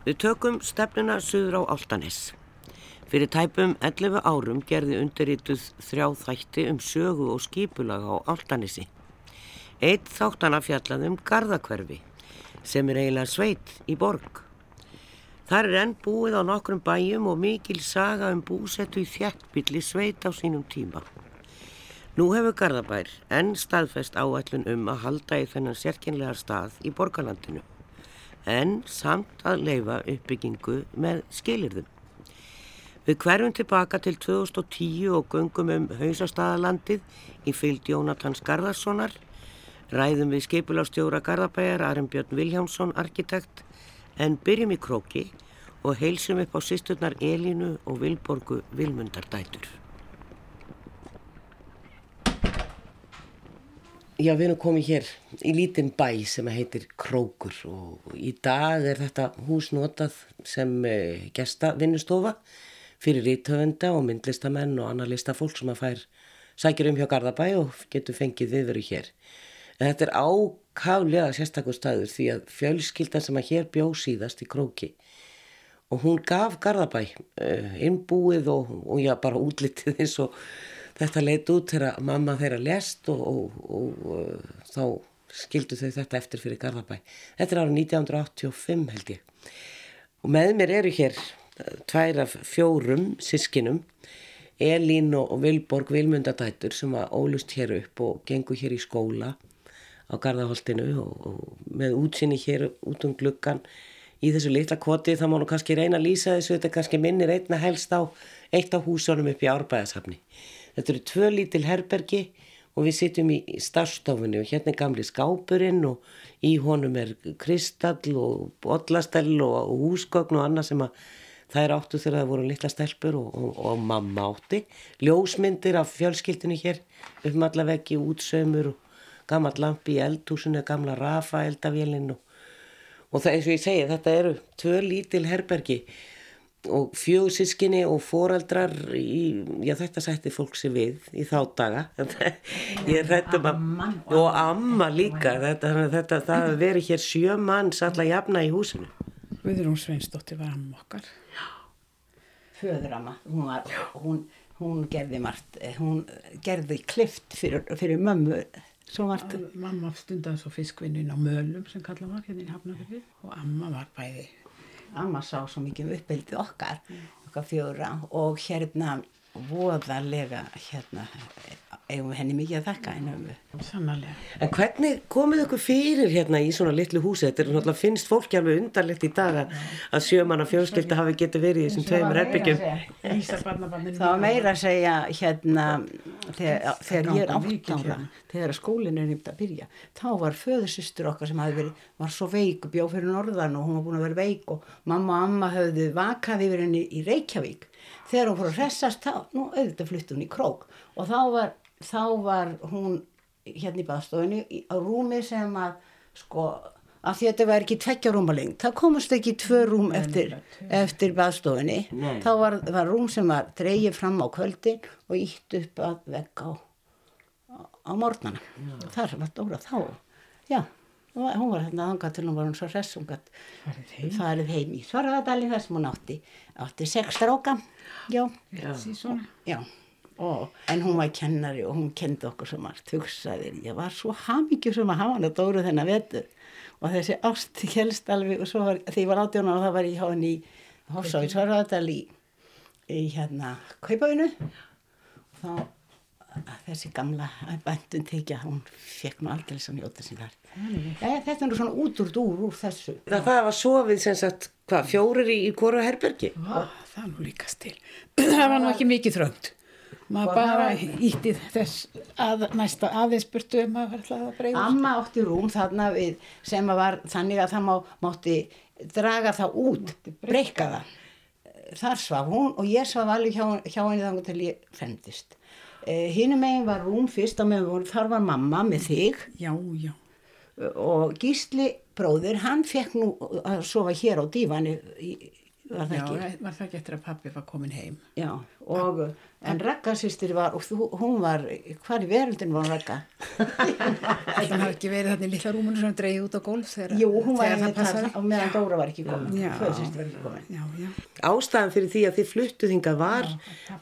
Við tökum stefnuna söður á Áltanes. Fyrir tæpum 11 árum gerði undirrituð þrjá þætti um sögu og skipulag á Áltanesi. Eitt þáttana fjallaði um Garðakverfi sem er eiginlega sveit í borg. Þar er enn búið á nokkrum bæjum og mikil saga um búsettu í þjættbylli sveit á sínum tíma. Nú hefur Garðabær enn staðfest áætlun um að halda í þennan sérkynlega stað í borgarlandinu en samt að leifa uppbyggingu með skilirðum. Við hverjum tilbaka til 2010 og gungum um hausastadalandið í fylg Jónatans Garðarssonar, ræðum við skeipulástjóra Garðabæjar Arnbjörn Viljámsson, arkitekt, en byrjum í króki og heilsum upp á sýsturnar Elínu og Vilborgu Vilmundardætur. Já, við erum komið hér í lítinn bæ sem heitir Krókur og í dag er þetta hús notað sem eh, gesta vinnustofa fyrir rítöfunda og myndlistamenn og annar listafólk sem að fær sækjur um hjá Garðabæ og getur fengið viðveru hér. En þetta er ákaflega sérstakur staður því að fjölskyldan sem að hér bjó síðast í Króki og hún gaf Garðabæ uh, innbúið og, og já, bara útlitið eins og þetta leitt út þegar mamma þeirra lest og, og, og, og uh, þá skildu þau þetta eftir fyrir Garðabæ. Þetta er árið 1985 held ég. Og með mér eru hér uh, tvær af fjórum sískinum, Elín og Vilborg Vilmundadætur sem að ólust hér upp og gengur hér í skóla á Garðaholtinu og með útsinni hér út um gluggan í þessu litla kvoti þá má nú kannski reyna að lýsa þessu, þetta kannski minnir einna helst á eitt af húsunum upp í Árbæðashafni. Þetta eru tvö lítil herbergi og við sitjum í starfstofunni og hérna er gamli skápurinn og í honum er kristall og bollastell og húsgögn og annað sem að þær áttu þegar það voru litla stelpur og, og, og mamma átti. Ljósmyndir af fjölskyldinu hér upp með alla veggi útsömmur og gammal lampi í eldhúsinu, gamla rafa eldavélinn og, og það eins og ég segi þetta eru tvö lítil herbergi og fjögsískinni og foreldrar í, já þetta sætti fólk sér við í þá daga. Ég rættum að og amma líka. Þetta, þetta, það verið hér sjö manns alla jafna í húsinu. Viðrún Sveinsdóttir var amma okkar. Föðuramma hún, var, hún, hún gerði margt eh, hún gerði klift fyrir, fyrir mömmu mamma stundaði svo fiskvinnin á mölum sem kalla var hérna í Hafnafjörði og amma var bæði amma sá svo mikið um uppbyldið okkar mm. okkar fjóra og hérna voðalega hérna eigum við henni mikið að þakka Sannarlega. En hvernig komið ykkur fyrir hérna í svona litlu húsi? Þetta er náttúrulega finnst fólki alveg undarlegt í dag að, að sjömanna fjölskylda hafi getið verið í þessum tveimur erbyggjum Það var meira að segja hérna þegar, þegar ég er átt ára þegar skólinn er nýmt að byrja þá var föðursystur okkar sem verið var svo veik og bjóð fyrir norðan og hún var búin að vera veik og mamma og amma höfðu vakað yfir henni í Reykjavík. Þegar hún fór að hressast þá, nú auðvitað flytti hún í krók. Og þá var þá var hún hérna í baðstofunni á rúmi sem að sko að því að þetta var ekki tveggja rúmaling það komast ekki tvö rúm eftir, eftir baðstofunni. Þá var, var rúm sem var dreyið fram á kvöldin og ítt upp að vegga á, á mornana já. þar var Dóra þá. Já, hún var hérna aðanga til hún var hún svo res hún gæti farið heim. í Svarðardalinn þar sem hún átti átti sex stráka. Já, já. já. Oh, en hún var kennari og hún kendi okkur svo margt hugsaðir, ég var svo hamingju sem að hafa hann að dóru þennan vetur og þessi ást helst alveg og svo var, því ég var átjóna og það var ég hjá henni í Hófsávís Svarðardal í, í hérna Kaupavinu. Og þá þessi gamla bændun tekja, hún fekk nú aldrei sem njóta sín þar þetta er nú svona út úr dúr úr þessu. Það, það var sofið sem sagt, hvað, fjórir í, í hvora herbergi? Vá, það nú líkast til það var nú ekki mikið þröngt maður bara ítti þess að næsta aðeinsburtu um að verða að breyða Amma átti rúm þarna við sem var þannig að það má, mátti draga það út, breyka það. Þar svaf hún og ég svaf alveg hjá, hjá henni þannig til ég fremdist eh, hinnum megin var rúm fyrst meðan þar var mamma með þig. Já, já. Og Gísli bróður, hann fekk nú að sofa hér á dífani í var það ekki? Já, var það ekki eftir að pappi var komin heim. Já, og en Ragga sýstir var, og þú, hún var, hvar í veröldin var Ragga? Það hafi ekki verið þannig lilla rúmunu sem dreigði út á gólf þegar, Jú, hún var það það passaði. á meðan Dóra var ekki komin. Já. Föðsýstir var ekki komin. Já, já. Ástæðan fyrir því að þið fluttuð hingað var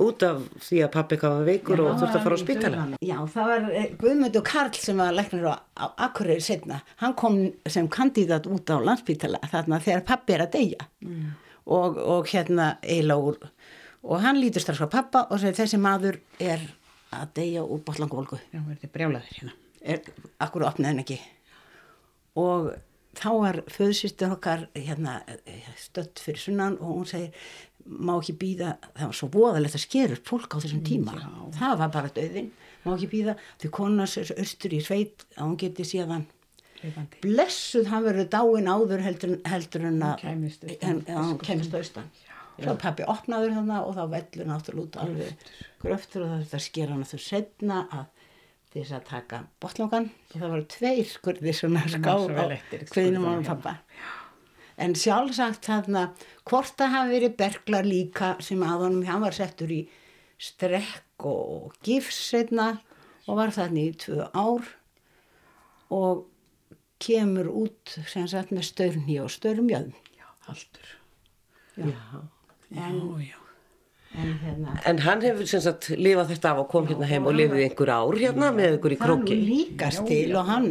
út af því að pappi hvað var veikur og þurfti að fara á spítala. Já, það var eh, Guðmundur Karl sem var læknir á, á Akureyri setna. Hann kom sem kandidat út á landspítala er. Og, og hérna eiginlega úr. Og hann lítur strax á pappa og segir þessi maður er að deyja úr botlangólgu. Já, verður þið brjálaðir hérna. Er, akkur opnaði hann ekki. Og þá var föðsýstur okkar hérna, stött fyrir sunnan og hún segir má ekki býða, það var svo voðalegt að skera upp fólk á þessum tíma það var bara döðin, má ekki býða því konas östur í sveit að hún geti síðan Lifandi. blessuð hann verður dáin áður heldur, heldur en að hann kemist austan svo pappi opnaður þannig og þá vellur náttúrulega út alveg gröftur og það að skera hann þau setna að þess að taka botlangan og það voru tveir skurði svona ská var á skurðar, ánum pappa en sjálfsagt þarna hvort það hafi verið berglar líka sem að honum, hann var settur í strekk og gifs setna og var þarna í tvö ár. Og kemur út sem sagt með störni og störmjöðum Já, haldur. Já. Já, já. en hérna En hann hefur sem sagt lifað þetta af og kom hérna heim og lifið einhver ár hérna með ykkur í króki. líkast til og hann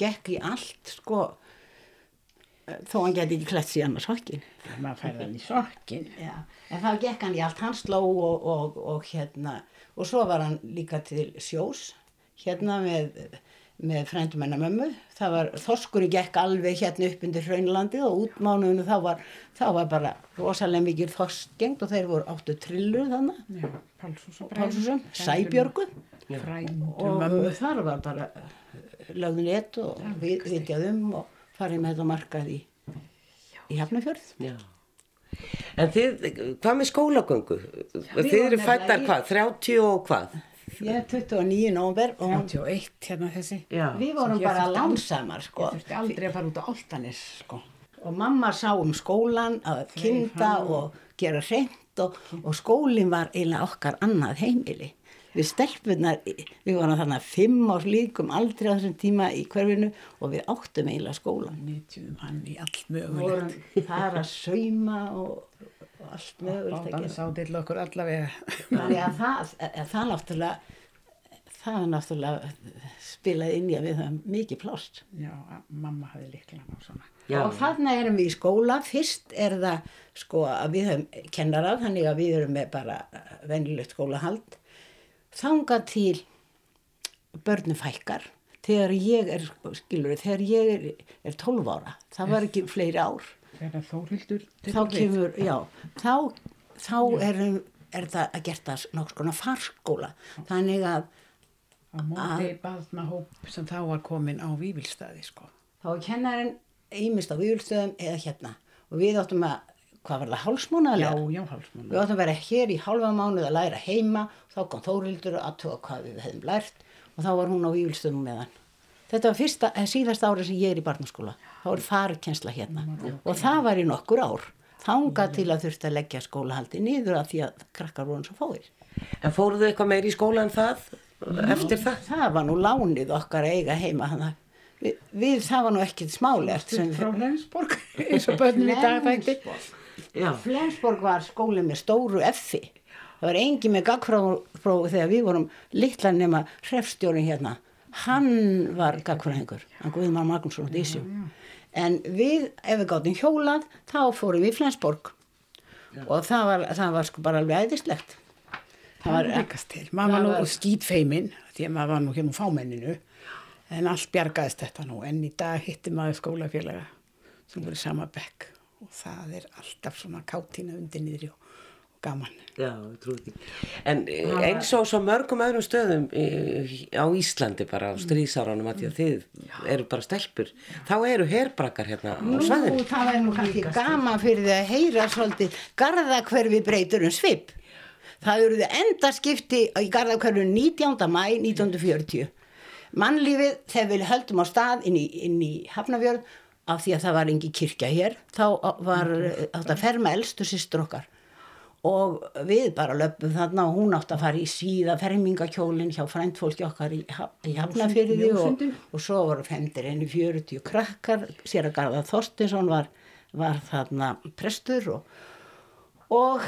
gekk í allt sko þó hann geti ekki klætt síðan á sokkin Maður færði hann í sokkin. Já, en þá gekk hann í allt, hann sló og, og, og hérna, og svo var hann líka til sjós, hérna með, með frændum hennar mömmu, það var, þorskurinn gekk alveg hérna upp undir hraunlandi og útmánuðinu þá var, þá var bara rosalega mikið þorskgengt og þeir voru áttu trillur þannig, Já, Pálsús og Pálsson, Sæbjörgu Frændum og mömmu. þar var bara lögðun eitt og við vitjað um og farið með þetta á markað í, í Hafnafjörð. Já. En þið, hvað með skólagöngu? Þið eru fættar hvað? 30 og hvað? Ég er 29 nóver og 31 hérna þessi. Já. Við vorum bara lánsamar sko Ég þurfti aldrei að fara út á Altanis, sko. og mamma sá um skólan að kynda og gera hreint og, og skólinn var eiginlega okkar annað heimili. Við stelpunar, við vorum þannig að fimm ás líkum aldrei á þessum tíma í hverfinu og við áttum eiginlega skólan. Nýtjum hann í allt mögulegt. vorum þar að sauma og, og allt mögulegt að Bátan gera. sá til okkur allavega. Þannig að það, að það náttúrulega, það náttúrulega spilaði inn í að við höfum mikið plást. Já, mamma hafði líklan á svona. Já. Og þarna erum við í skóla, fyrst er það sko að við höfum kennarað, þannig að við erum með bara venjulegt skólahald. Þanga til börnum fækkar, þegar ég er, skilur þegar ég er, er 12 ára, það var ekki fleiri ár. Þegar Þórhildur Þá kemur, já, þá, þá erum, er það að gert það nokkuð skona farskóla. Þannig að á móti baðnahóp sem þá var komin á Vívilstaði, sko. þá er kennarinn ímist á vývulstöðum eða hérna. Og við áttum að, hvað var það, Já, hálsmónaðlega? já, hálsmála. Við áttum að vera hér í halva mánuð að læra heima, þá kom Þórildur að tóa hvað við hefðum lært og þá var hún á vývilstöðum meðan. Þetta var fyrsta, eh, síðasta ára sem ég er í barnaskóla. Þá er farkensla hérna og það var í nokkur ár. Þanga til að þurfti að leggja skólahaldi niður af því að krakkar voru svo fáir. En fóruðu eitthvað meir í skóla en það eftir það? Það var nú lánið okkar að eiga heima þannig að við, við það var nú ekkit smálegt sem Frá Flensborg, eins og börnin í dag. Flensborg var skóli með stóru effi. Það var engi með gagfráfi þegar við vorum litla nema hrefstjórin hérna. Hann var gagfræðingur, hann Guðmar Magnússon og Dísjó. En við, ef við gáttum hjólað, þá fórum við í Flensborg. Og það var, það var sko bara alveg æðislegt. Það var líkast til. Maður var nú skýtfeimin, því að maður var nú hérna úr fámenninu, en allt bjargaðist þetta nú. En í dag hitti maður skólafélaga sem voru sama bekk og það er alltaf svona kátína undir niðri og gaman. Já. En eh, eins og svo mörgum öðrum stöðum eh, á Íslandi bara á stríðsáránum að því að þið eru bara stelpur, þá eru herbrakkar hérna á Nú, svæðinu. það er nú kannski gaman fyrir því að heyra svolítið garðakverfi breytur um svip. Það eruðu endaskipti í garðakverfinu 19. mæ 1940. Mannlífið þegar við höldum á stað inn í, inn í Hafnafjörð af því að það var engi kirkja hér, þá var átt að ferma elstu sýstur okkar og við bara löpum þarna og hún átti að fara í síða fermingakjólinn hjá fræntfólki okkar í, í Hafnafyrði og, og svo voru femdir enni 40 krakkar. Sér að Garða Þorstinsson var, var þarna prestur og, og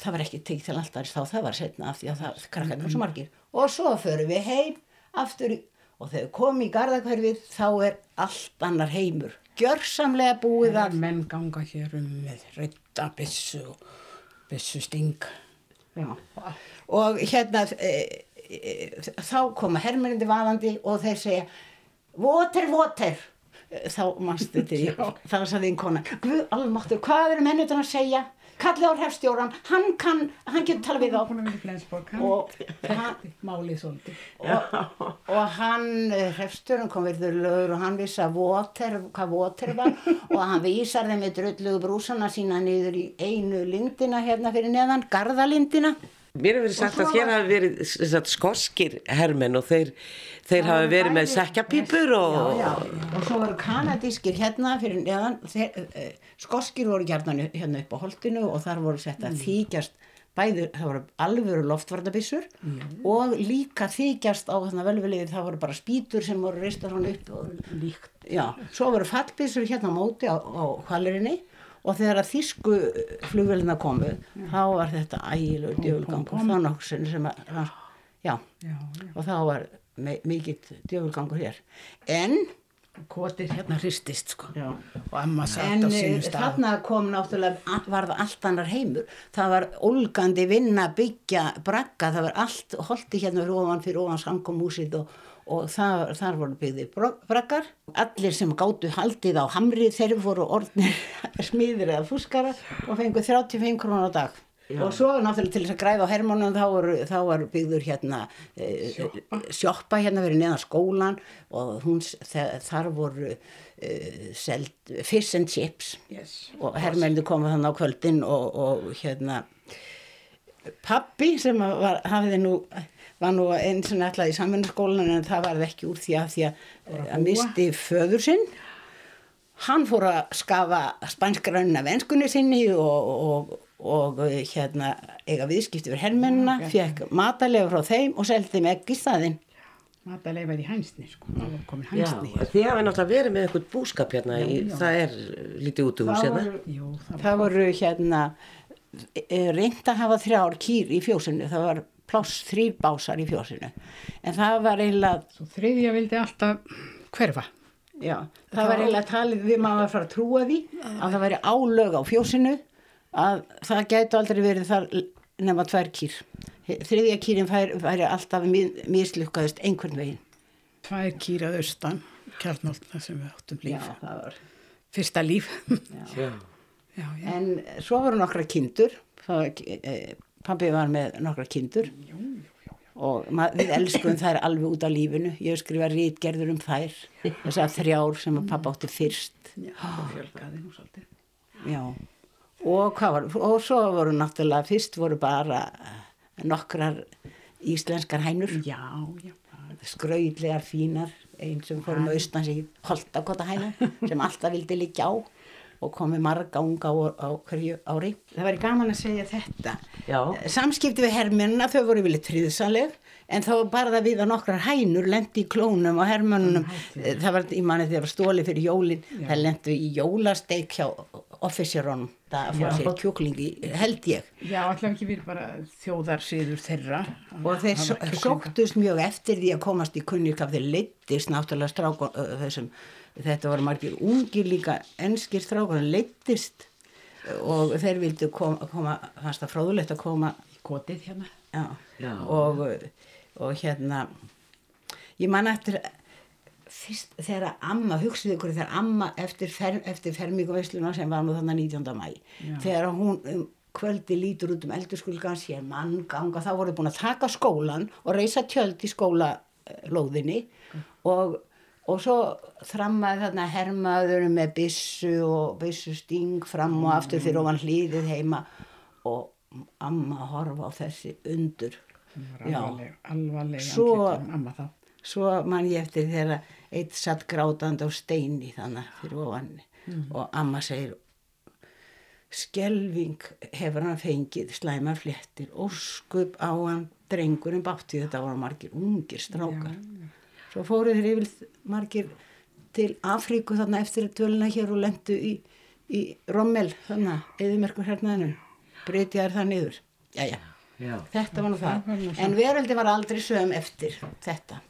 það var ekki tekið til alltaf þá það var setna af því að það krakkar var svo margir. Og svo förum við heim aftur og þegar við komum í Garðakverfið þá er allt annar heimur. Gjörsamlega búið að menn ganga hér um með reytta bissu og bissu sting Já. og hérna e, e, þá koma hermurindi vaðandi og þeir segja voter, voter. Þá mannstu þetta þá sagði einn kona Guð almáttur, hvað eru mennutan að segja kallið á hefstjóran, hann kann hann getur tala við á og hann málið svolítið. Og, og hann hefstjóran kom verður lögur og hann vissi að voter, hvað voter var. Og hann vísar þeim með dröllugu brúsana sína niður í einu lindina hérna fyrir neðan, garðalindina Mér hefur verið sagt að hér hafi verið sagt, skorskir hermenn og þeir, þeir hafi verið með sekjapípur og... Já, já, og svo voru kanadískir hérna fyrir neðan, þeir, uh, skorskir voru hérna, hérna upp á holdinu og þar voru sett að mm. þýkjast, bæður, það voru alvöru loftvarnabissur mm. og líka þýkjast á þarna velveliðið, það voru bara spýtur sem voru reistar hann upp og líkt. Já, svo voru fallbissur hérna á móti á, á hvalurinni og þegar að þísku flugvelina komu já. þá var þetta ægilegu djöfulgangur. þá nokksinn sem að já, já, og þá var mikill djöfulgangur hér. En Kvotir hérna hristist sko. Og Emma satt á sínum stað. En þarna kom náttúrulega, var það allt annar heimur. Það var olgandi vinna, byggja, bragga, það var allt holdi hérna fyrir ofan fyrir ofan samkomúsið og, og það, þar voru byggði braggar. Allir sem gáttu haldið á hamrið þeir voru orðnir smiðir eða fúskara og fenguð 35 krónar á dag. Já. og svo náttúrulega til þess að græða á hermónum þá var, þá var byggður hérna e, sjoppa. sjoppa hérna verið neðan skólan og hún, þar voru e, seld, fish and chips yes. og hermónum komið þannig á kvöldin og, og hérna pappi sem var, hafiði nú var nú eins og nættilega í samfunnaskólan en það var ekki úr því að því að, að misti föður sinn. Hann fór að skafa spænskranna venskunni sinni og, og og eh, hérna eiga viðskipti fyrir herrmennina, fekk matalega frá þeim og seldi þeim ekki í staðinn. Matalega verið í hænsni sko, það þið hafa náttúrulega verið með eitthvað búskap hérna, já, já. það er lítið út úr hérna Jú, það, það voru hérna eh, reynd að hafa þrjár kýr í fjósinu, það var pláss þrýr básar í fjósinu. En það var eiginlega Svo þriðja vildi alltaf hverfa. Já, það, það var eiginlega talið við maður að fara að trúa því að það væri álög á fjósinu að það gætu aldrei verið þar nema tvær kýr. Þriðja kýrin væri alltaf mislukkaðist einhvern veginn. Tvær kýr að austan kjarnoltna sem við áttum líf. Já, var... fyrsta líf. Já. Já, en svo voru nokkra kindur. E, pabbi var með nokkra kindur. Jú, jú, jú, og við elskum þær alveg út á lífinu. Ég skrifa rítgerður um þær þess að þrjár sem pappa átti fyrst. Já, og fjölgaði nú svolítið. Já. Og, var, og svo voru náttúrulega fyrst voru bara nokkrar íslenskar hænur. Já, já. skrauðlegar fínar einn sem fórum austans í Holtakota hæna sem alltaf vildi líka á og komið marga unga á, á hverju ári. Það væri gaman að segja þetta. Já. samskipti við hermjörnuna þau voru vilja tríðsaleg en þá bara það við að nokkrar hænur lendi í klónum og hermjörnunum það var í manni þegar stóli fyrir jólin það lendi í jólasteik hjá officerónum það að fá sér kjóklingi held ég. Já, alltaf ekki verið bara þjóðarsiður þeirra. Og þeir sóktust mjög eftir því að komast í kunnirkap þeir leittist náttúrulega strákon þessum, þetta voru margir ungir líka enskir strákon leittist og þeir vildu koma, koma fannst það fróðulegt að koma í kotið hérna Já, Já. Og, og hérna ég man eftir fyrst þegar amma, hugsið ykkur þegar amma eftir, fer, eftir fermíkuvesluna sem var nú þannig 19. mæ Já. þegar hún um, kvöldi lítur út um eldurskulgan sér mann ganga þá voru búin að taka skólan og reysa tjöld í skólalóðinni og, og svo þrammaði þarna hermaður með bissu og bissu sting fram og aftur fyrir ofan hlýðið heima. Og amma horfa á þessi undur. Alvarleg, alvarleg svo, þá. svo man ég eftir þegar eitt satt grátand á steini þannig fyrir ofanni mm. og amma segir skelving hefur hann fengið slæma fléttir. Óskup á hann drengurinn bátti þetta voru margir ungir strákar. Já. Svo fóruð þeir yfir margir til Afríku þarna eftir töluna hér og lendu í, í Rommel þarna, eðimerkur hernaðinu breytið er það niður. Jæja, Já. þetta var nú það. En veröldi var aldrei sögum eftir þetta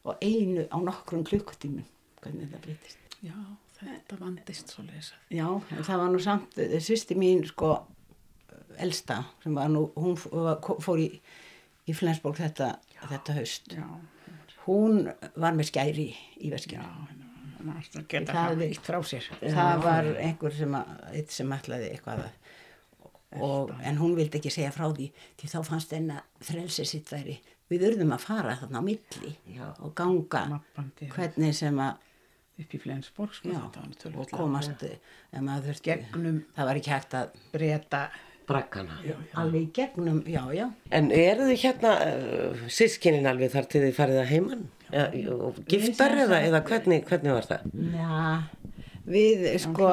og einu á nokkrum klukkutímum hvernig þetta breytist. Já, þetta vandist svo lesa Já, það var nú samt, sýsti mín sko elsta sem var nú, hún fór í, í Flensborg þetta, þetta haust. Já. Hún var með skæri í veskinu. Það, það, það var einhver sem, að, sem ætlaði eitthvað og, en hún vildi ekki segja frá því því þá fannst enna frelsi sitt væri við urðum að fara þarna á milli já. og ganga Mappandi, hvernig sem að upp í Flensborg sko, og komast gegnum það var ekki hægt að breyta brakkana alveg gegnum, já, já. En eru þið hérna uh, sískinin alveg þar til þið farið að heimann og giftar eða, eða hvernig, hvernig var það? Já, við sko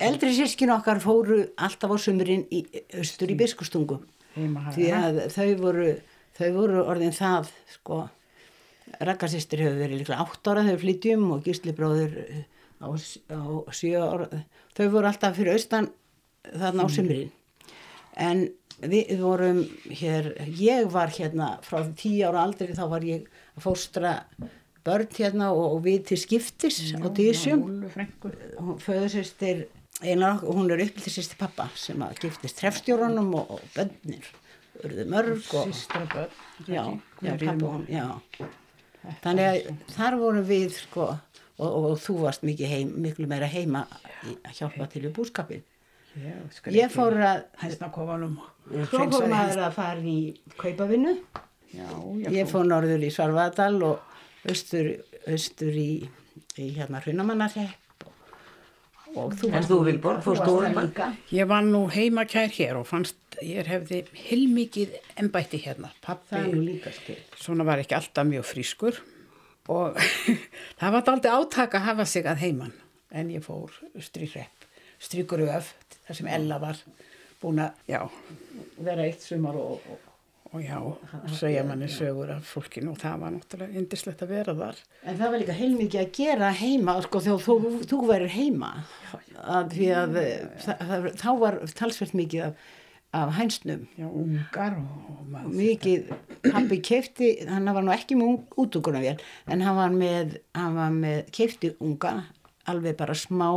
eldri sískin okkar fóru alltaf á sömurinn í östur í biskustungum því að þau voru þau voru orðin það sko. Rakkarsýstir hefur verið líklega 8 ára þau flytjum og gíslibróður á, á 7 ára þau voru alltaf fyrir austan þarna á sömurinn en við vorum hér, ég var hérna frá tíu ára aldrei þá var ég að fóstra börn hérna og, og við til skiptis Já, á tísjum föðursýstir einar hún er uppiltið sýstir pappa sem að giftist trefstjórunum og, og bönnir urðu mörg og sýstra börn já, já, já. þannig að þar vorum við sko og, og þú varst heim, miklu meira heima að hjálpa til í búskapin ég fór að svo fór maður að fara í kaupavinnu. Já, ég fór norður í Svarvadal og austur, austur í, í hérna Hrunamannarhepp og þú varst þú Vilborg, fórst þú líka? ég var nú heimakær hér og fannst ég hefði heilmikið ennbætti hérna. Pappi, svona var ekki alltaf mjög frískur og það var aldrei átaka að hafa sig að heiman en ég fór austur í hrepp strykur öf þar sem Ella var búin að vera eitt sumar og, og, og já, segja manni sögur af fólkinu og það var náttúrulega indislegt að vera þar. En það var líka heilmikið að gera heima sko þegar þú, þú verður heima. Að því að það, það, þá var talsveit mikið af, af hænsnum. Já, ungar og mikið, pabbi kefti hann var nú ekki með útuguna vel en hann var með, með kefti unga alveg bara smá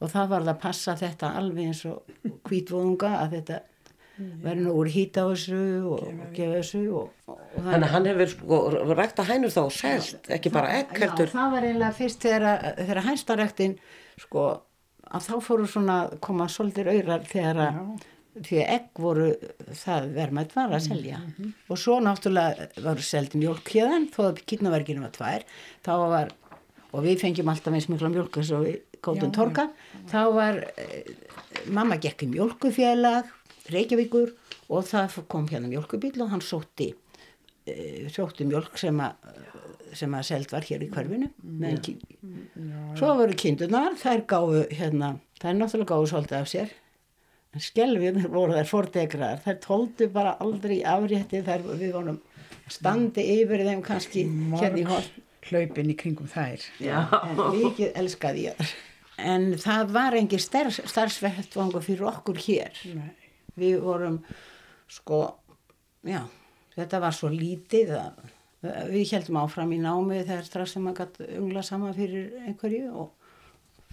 og það var það að passa þetta alveg eins og kvítvóðunga að þetta verður nú úr hýta á þessu og gefa þessu og, og þannig að hann hefur sko rægt að hænur þá selt, ekki bara ekk heldur. Það var eiginlega fyrst þegar, þegar hænstaræktin sko að þá fóru svona koma svolítir auðrar þegar að því að egg voru það verðmætt var að selja. Mm -hmm. og svo náttúrulega varu seldi mjölk hérðan þó að kynnaverkinu var tvær þá var, og við fengjum alltaf eins mikla mjölk eins og við góðum torka. Þá var eh, mamma gekk í mjölkufélag Reykjavíkur og það kom hérna mjölkubíl og hann sótti eh, sótti mjölk sem að sem að seld var hér í hverfinu mm. svo voru kindunar þær gáðu hérna þær náttúrulega gáðu svolítið af sér. En skelvið voru þær fordegraðar þær tóldu bara aldrei afrétti þær við vonum standi yfir þeim kannski hérna í hól hlaupin í kringum þær. Já. en mikið elskaði ég þar en það var engin starfsvettvangu fyrir okkur hér. Nei. við vorum sko já, þetta var svo lítið að við heldum áfram í námi þegar strax sem maður gæti ungla saman fyrir einhverju og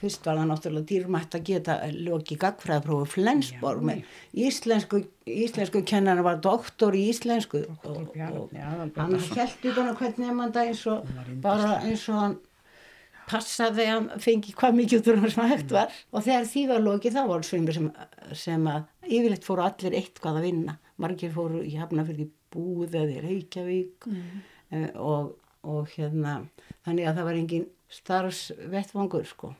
fyrst var það náttúrulega dýrmætt að geta loki gagfræðprófi Flensborg með íslensku, íslensku kennar var doktor í íslensku og, og, og hann held utan á hvernig nefnda eins og bara eins og hann passaði að fengi hvað mikið úr hann sem hægt var. Og þegar því var lokið þá voru svömmir sem, sem að yfirleitt fóru allir eitt hvað að vinna. Margir fóru í Hafnafjörði búð eða í Reykjavík mm. uh, og, og hérna þannig að það var engin starfsvettvangur sko.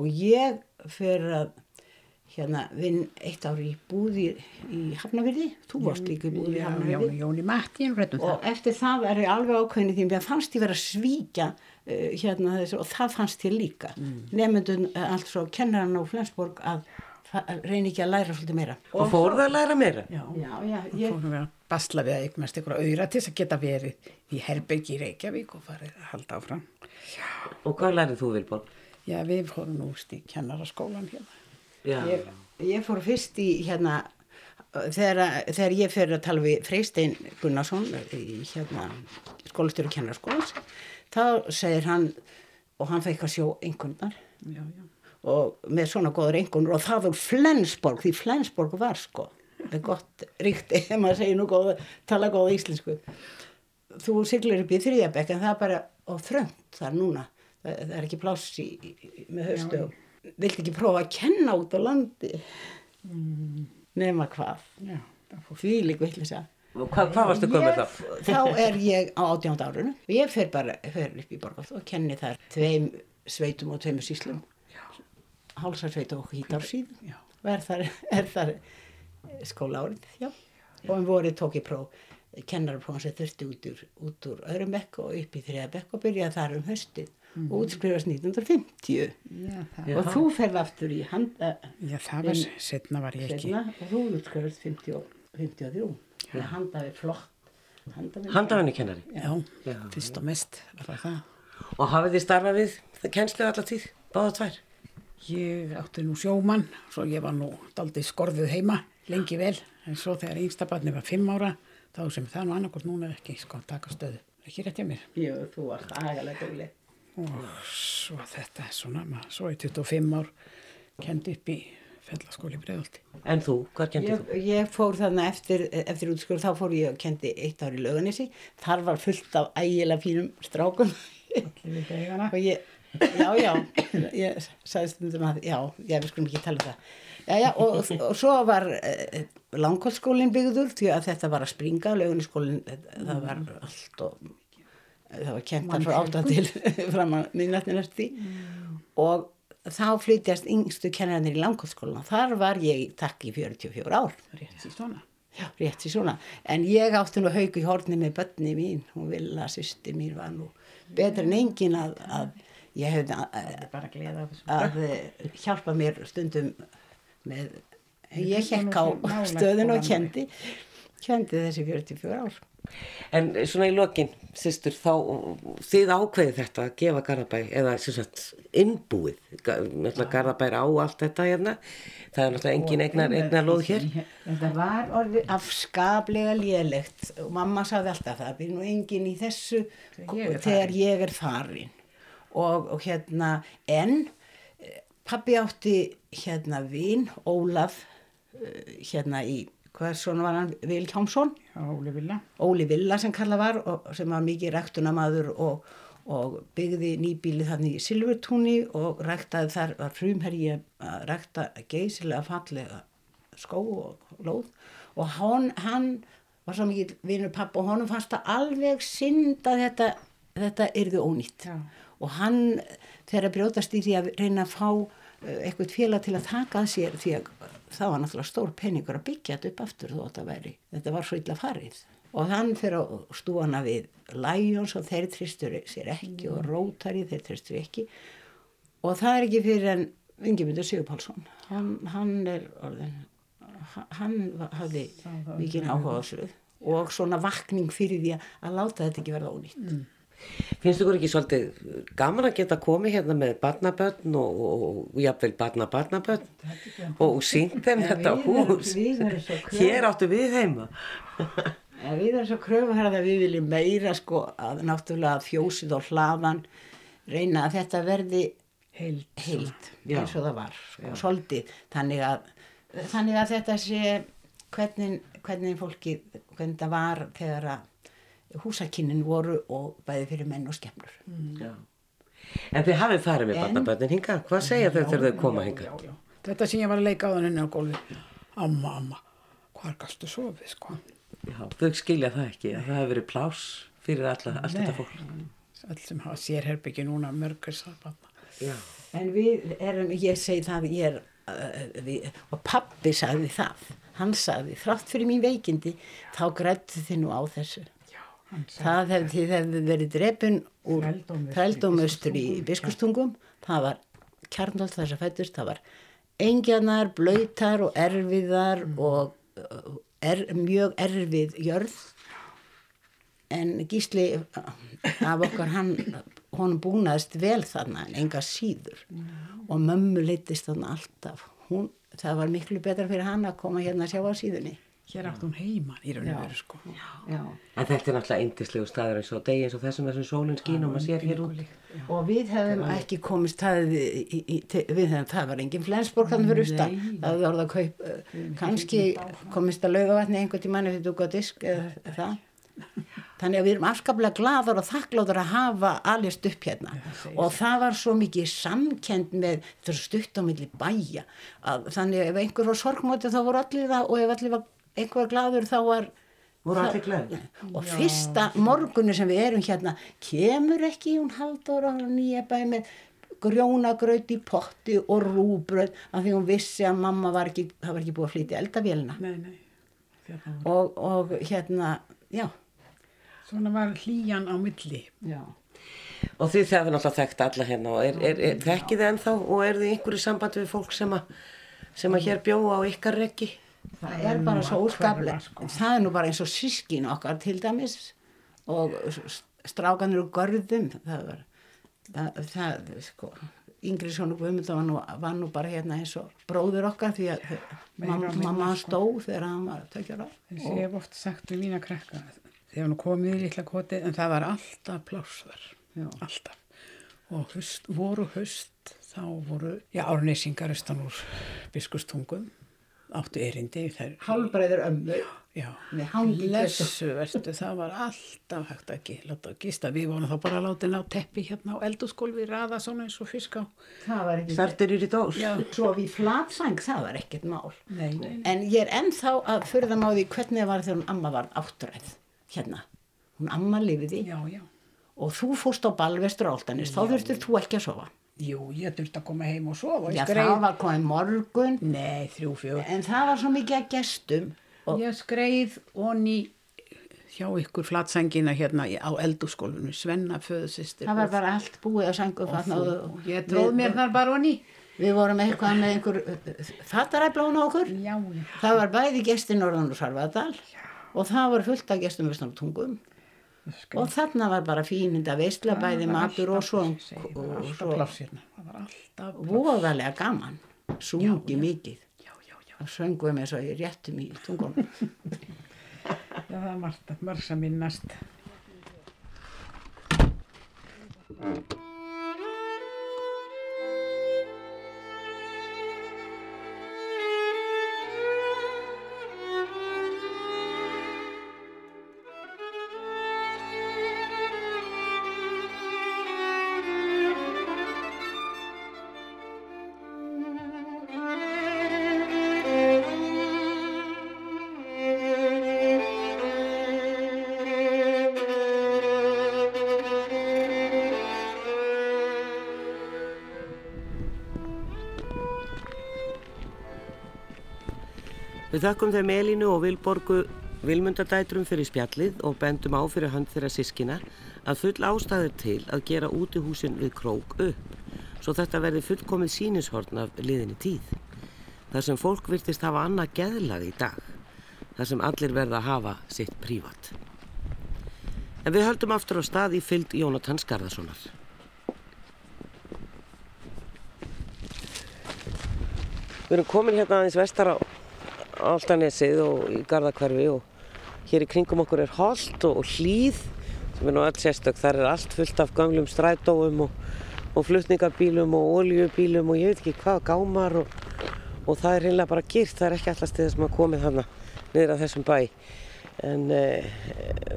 Og ég fyrir að hérna vinn eitt ári í búði í Hafnafyrði, þú varst líka í búði í réttum það. Og eftir það er ég alveg ákveðin því að fannst ég vera svíkja hérna þessu og það fannst ég líka. Mm. Nefndun uh, allt svo kennarinn á Flensborg að reyni ekki að læra svolítið meira. Og fór það að læra meira? Já, já, já. Ég fór að basla við að eignast ykkur auðra til þess að geta verið í Herbergi í Reykjavík og farið að halda áfram. Já. Og hvað lærið þú Vilborg? Já, við fórum núst í kennaraskólan hérna. Ég, ég fór fyrst í hérna þegar, þegar ég fyrir að tala við Freystein Gunnarsson í hérna skólastjóru kennarskólans þá segir hann og hann fekk að sjó einhvernar og með svona góður einhvernur og það var Flensborg því Flensborg var sko það er gott ríkti ef maður segir nú góð, tala góða íslensku. Þú siglir upp í þrýjabekk en það er bara á þrönd þar núna. Það, það er ekki pláss í, í, með höstu og vildi ekki prófa að kenna út á landi? Mm. nema hvað. Því lík vill þess að Hva, hvað varstu komið þá? þá er ég á átjánd árunu og ég fer bara fer upp í Borgátt og kenni þar tveim sveitum og tveimur síslum hálsarsveit og hítarsíð og er þar, er þar skóla árið og um vorið tók ég próf kennarprófum sem þurfti út úr, út úr öðrum bekk og upp í þriða bekk og byrjaði þar um höstið mm. og útskrifast 1950 já, og þú ferði aftur í handa já það var, setna var ég ekki. setna, og þú útskrifast 53 það handaði flott. Handafinni kennari? Já, já, fyrst og mest og hafið þið starfað við það kennslu allar tíð, báða tvær? Ég átti nú sjómann svo ég var nú daldið skorðuð heima lengi vel, en svo þegar einstabarni var fimm ára þá sem það nú annarkort núna ekki sko taka stöðu. Ekki rétt hjá mér? Jú, þú varst aðgæðlega döguleg og svo þetta svona svo er 25 ár kendi upp í fellaskóli bregðaldi En þú, hvað kendi þú? Ég, ég fór þannig eftir, eftir útskóru þá fór ég og kendi eitt ár í löganissi þar var fullt af ægilega fínum strákum. Og ég já, já, ég sagði stundum að já, já, við skulum ekki tala um það. Já, já, og, og svo var eh, langkválskólinn byggður því að þetta var að springa löganisskólinn, það var allt og það var kent þar frá átta til fram að minnatni næstu mm. og þá flytjast yngstu kennarannir í langkvöldsskóluna þar var ég takk í 44 ár. Rétt í svona. Já, rétt í svona, en ég átti nú haug í horni með börni mín, hún vilja sýsti mín var nú betur en engin að, að ég hefði að, að hjálpa mér stundum með, ég hekk á stöðun og kendi kendi þessi 44 ár En svona í lokin, sýstur, þá þið ákveði þetta að gefa Garðabæ eða sagt innbúið, náttúrulega Garðabæ á allt þetta hérna, það er náttúrulega engin eignar, eignar loð hér. Þetta var orðið afskaplega lélegt. Og mamma saði alltaf það, það er nú engin í þessu ég þegar ég er farin. Og, og hérna, en eh, pabbi átti hérna vinn, Ólaf, eh, hérna í hvað svona var hann, Viljámsson Óli Villa. Óli Villa sem kalla var og, sem var mikið ræktunamadur og, og byggði nýbíli þannig í Silvertúni og ræktaði þar var frumherji að rækta geysilega fallega skó og lóð. Og hann, hann var svo mikið vinnur pappa og honum fannst það alveg synd að þetta, þetta yrði ónýtt. Já. og hann þegar brjótast í því að reyna að fá eh, eitthvað félag til að taka að sér því að það var náttúrulega stór peningur að byggja þetta upp aftur þó þetta væri, þetta var svo illa farið. Og hann fyrir að stúana við Lions og þeir tristur sér ekki og Rotary þeir tristur ekki. Og það er ekki fyrir en Ingemyndur Sigurpálsson hann, hann er orðin hann hafði mikið áhuga á þessu. Og svona vakning fyrir því að láta þetta ekki verða ónýtt. Mm. Finnst þú ekki svolítið gaman að geta komið hérna með barnabötn og, og, og jáfnveil barnabarnabötn og sínt þeim þetta hús. hér áttu við heima. Ja, Við erum svo kröfu að við viljum meira sko að náttúrulega fjósið og hlaðan reyna að þetta verði heilt, heilt eins og það var sko, svolítið. Þannig að, þannig að þetta sé hvernig, hvernig fólki hvernig það var þegar að húsakinnin voru og bæði fyrir menn og skemmur. Mm. En þið hafið farið með barnaböndin hinga hvað segja þau þegar þau koma hinga? Já, já. Þetta sem ég var að leika á þannig á gólfi Amma, amma, hvað gastu sofið sko? Já, þau skilja það ekki. Að það hefur verið plás fyrir alla, allt þetta fólk. Allt sem hafa sérherbyggi núna mörgur það En við erum, ég segi það ég er við, og pappi sagði það. Hann sagði, þrátt fyrir mín veikindi þá grættu þið nú á þessu. Já, það hefði, hefði verið drefun úr þrældómustur í biskustungum það var kjarnald þess að fættust það var engjanar, blöytar og erfiðar mm. og er, mjög erfið jörð. En gísli af okkar hann honum búnaðist vel þarna en enga síður. Mm. og mömmu litist þarna alltaf. Hún það var miklu betra fyrir hann að koma hérna að sjá á síðunni Hér átt hún heiman í raun og veru sko. Já, já. En þetta er náttúrulega eindislegu staður eins og degi eins og þessum þessum sólinn skín og maður sér hér út. já. Og við hefum ekki komist það við hefum, það var engin Flensborg þannig fyrir austan, það orða að kaup kannski komist að laugavatni einhvern tímann eftir dúk á disk eða það. Þannig að við erum afskaplega gladar og þakkláttar að hafa alveg upp hérna. Og það var svo mikið samkend með þetta stutt á milli bæja að, þannig að ef einhver var sorgmóti þá voru allir það og ef allir var einhver gladur þá var glad og fyrsta morgunni sem við erum hérna kemur ekki hún haldur á nýja bæ með grjónagraut í potti og rúbröð af því hún vissi að mamma var ekki, var ekki búið að flytja eldavélina nei, nei. Og, og hérna já Svona var hlýjan á milli. Já. Og þið það er náttúrulega þekkt alla hérna og er, er, er þekkið þið ennþá og er þið einhverju samband við fólk sem að, sem að hér bjóða á ykkar reggi? Það er bara svo úrskaplega. Sko. Það er nú bara eins og sískin okkar til dæmis og strákanir og görðum. Það var, það, það sko, Yngri Sjónu Guðmynda var, var nú bara hérna eins og bróður okkar því að mamma, mamma stóð þegar hann var tökjar á. Ég hef oft sagt við mína krekka þegar hann komið í litla koti en það var alltaf plásvar alltaf og höst, voru höst þá voru já, árneysingar austan úr biskustungum áttu erindi Hálbreiður ömmu. Já, lessu verstu, það var alltaf hægt að láta gista, við vorum þá bara að láta ná teppi hérna á eldurskólfi raða svona eins og fisk á. Þartur eru í dós. Svo við flatsang, það var ekkert mál. Nei, nei. en ég er ennþá að það máði hvernig það var þegar hún amma var áttræð hérna, hún amma lifiði já, já. og þú fórst á balvestur áltanis, þá þurftur þú ekki að sofa Jú, ég þurfti að koma heim og sofa Já, skreið... það var komið morgun. Nei, þrjú, fjóð En það var svo mikið að gestum og... Ég skreið onni hjá ykkur flatsengina hérna á eldurskólfinu, Svenna föðsistir Það var bara allt búið að sengu og Ég tróð mér þar bara onni Við vorum eitthvað með einhver fattaræflón á okkur já, já. Það var bæði gestin Norðan og Sarvadal og það var fullt af gestum við svona tungum Skil. og þarna var bara fíninda veistla bæði matur og svo voðalega gaman. Sungi mikið. Og söngum eins og ég réttum í tungunum. Já það er margt, margt sem minnast Við þakkum þeim Elínu og Vilborgu Vilmundadætrum fyrir spjallið og bendum á fyrir hand þeirra sískina að full ástæður til að gera úti húsin við krók upp svo þetta verði fullkomið sínishorn af liðinni tíð. Þar sem fólk virtist hafa annað geðlag í dag. Þar sem allir verða að hafa sitt prívat. En við höldum aftur á stað í fyllt Jónatan Skarðarssonar. Við erum komin hérna aðeins vestar á Áltanesið og í Garðakvarfi og hér í kringum okkur er hold og hlýð sem er nú allt sérstök. Það er allt fullt af gamlum strætóum og, og flutningabílum og oljubílum og ég veit ekki hvað, gámar og, og það er reynilega bara girt. Það er ekki allast þið sem að komið hana niður að þessum bæ en, e,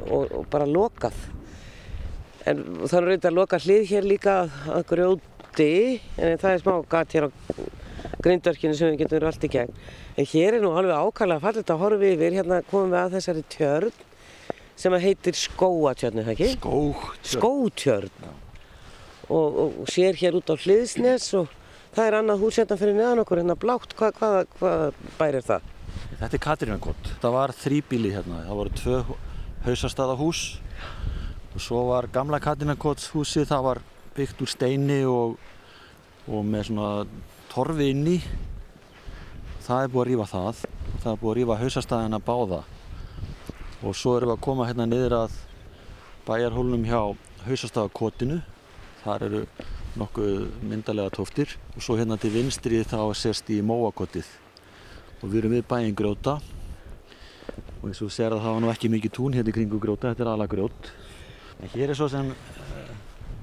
og, og bara lokað. En það er reyndið að loka hlið hér líka að grjóti en það er smá gat hér á grindverkinu sem við getum verið allt í gegn. En hér er nú alveg ákvæmlega fallit að horfa yfir, hérna komum við að þessari tjörn sem heitir Skóatjörn, er það ekki? Skótjörn. Skótjörn. Og, og sér hér út á Hliðsnes og Það er annað hús hérna fyrir neðan okkur, hérna blátt, hvað, hvað, hvað bærir það? Þetta er Katrínakott. Það var þrýbíli hérna, það voru tvö hausastæðahús og svo var gamla Katrínakotts húsi, það var byggt úr steini og, og með svona torfi inni. Það er búið að rýfa það, það er búið að rýfa hausastæðina báða. Og svo erum við að koma hérna niður að bæjarhólunum hjá hausastæðakotinu. Þar eru nokkuð myndalega tóftir og svo hérna til vinstri þá sérst í móakottið og við erum við bæinn grjóta. Og eins og sér að það var nú ekki mikið tún hérna í kringu grjóta, þetta er alveg grjót en hér er svo sem uh,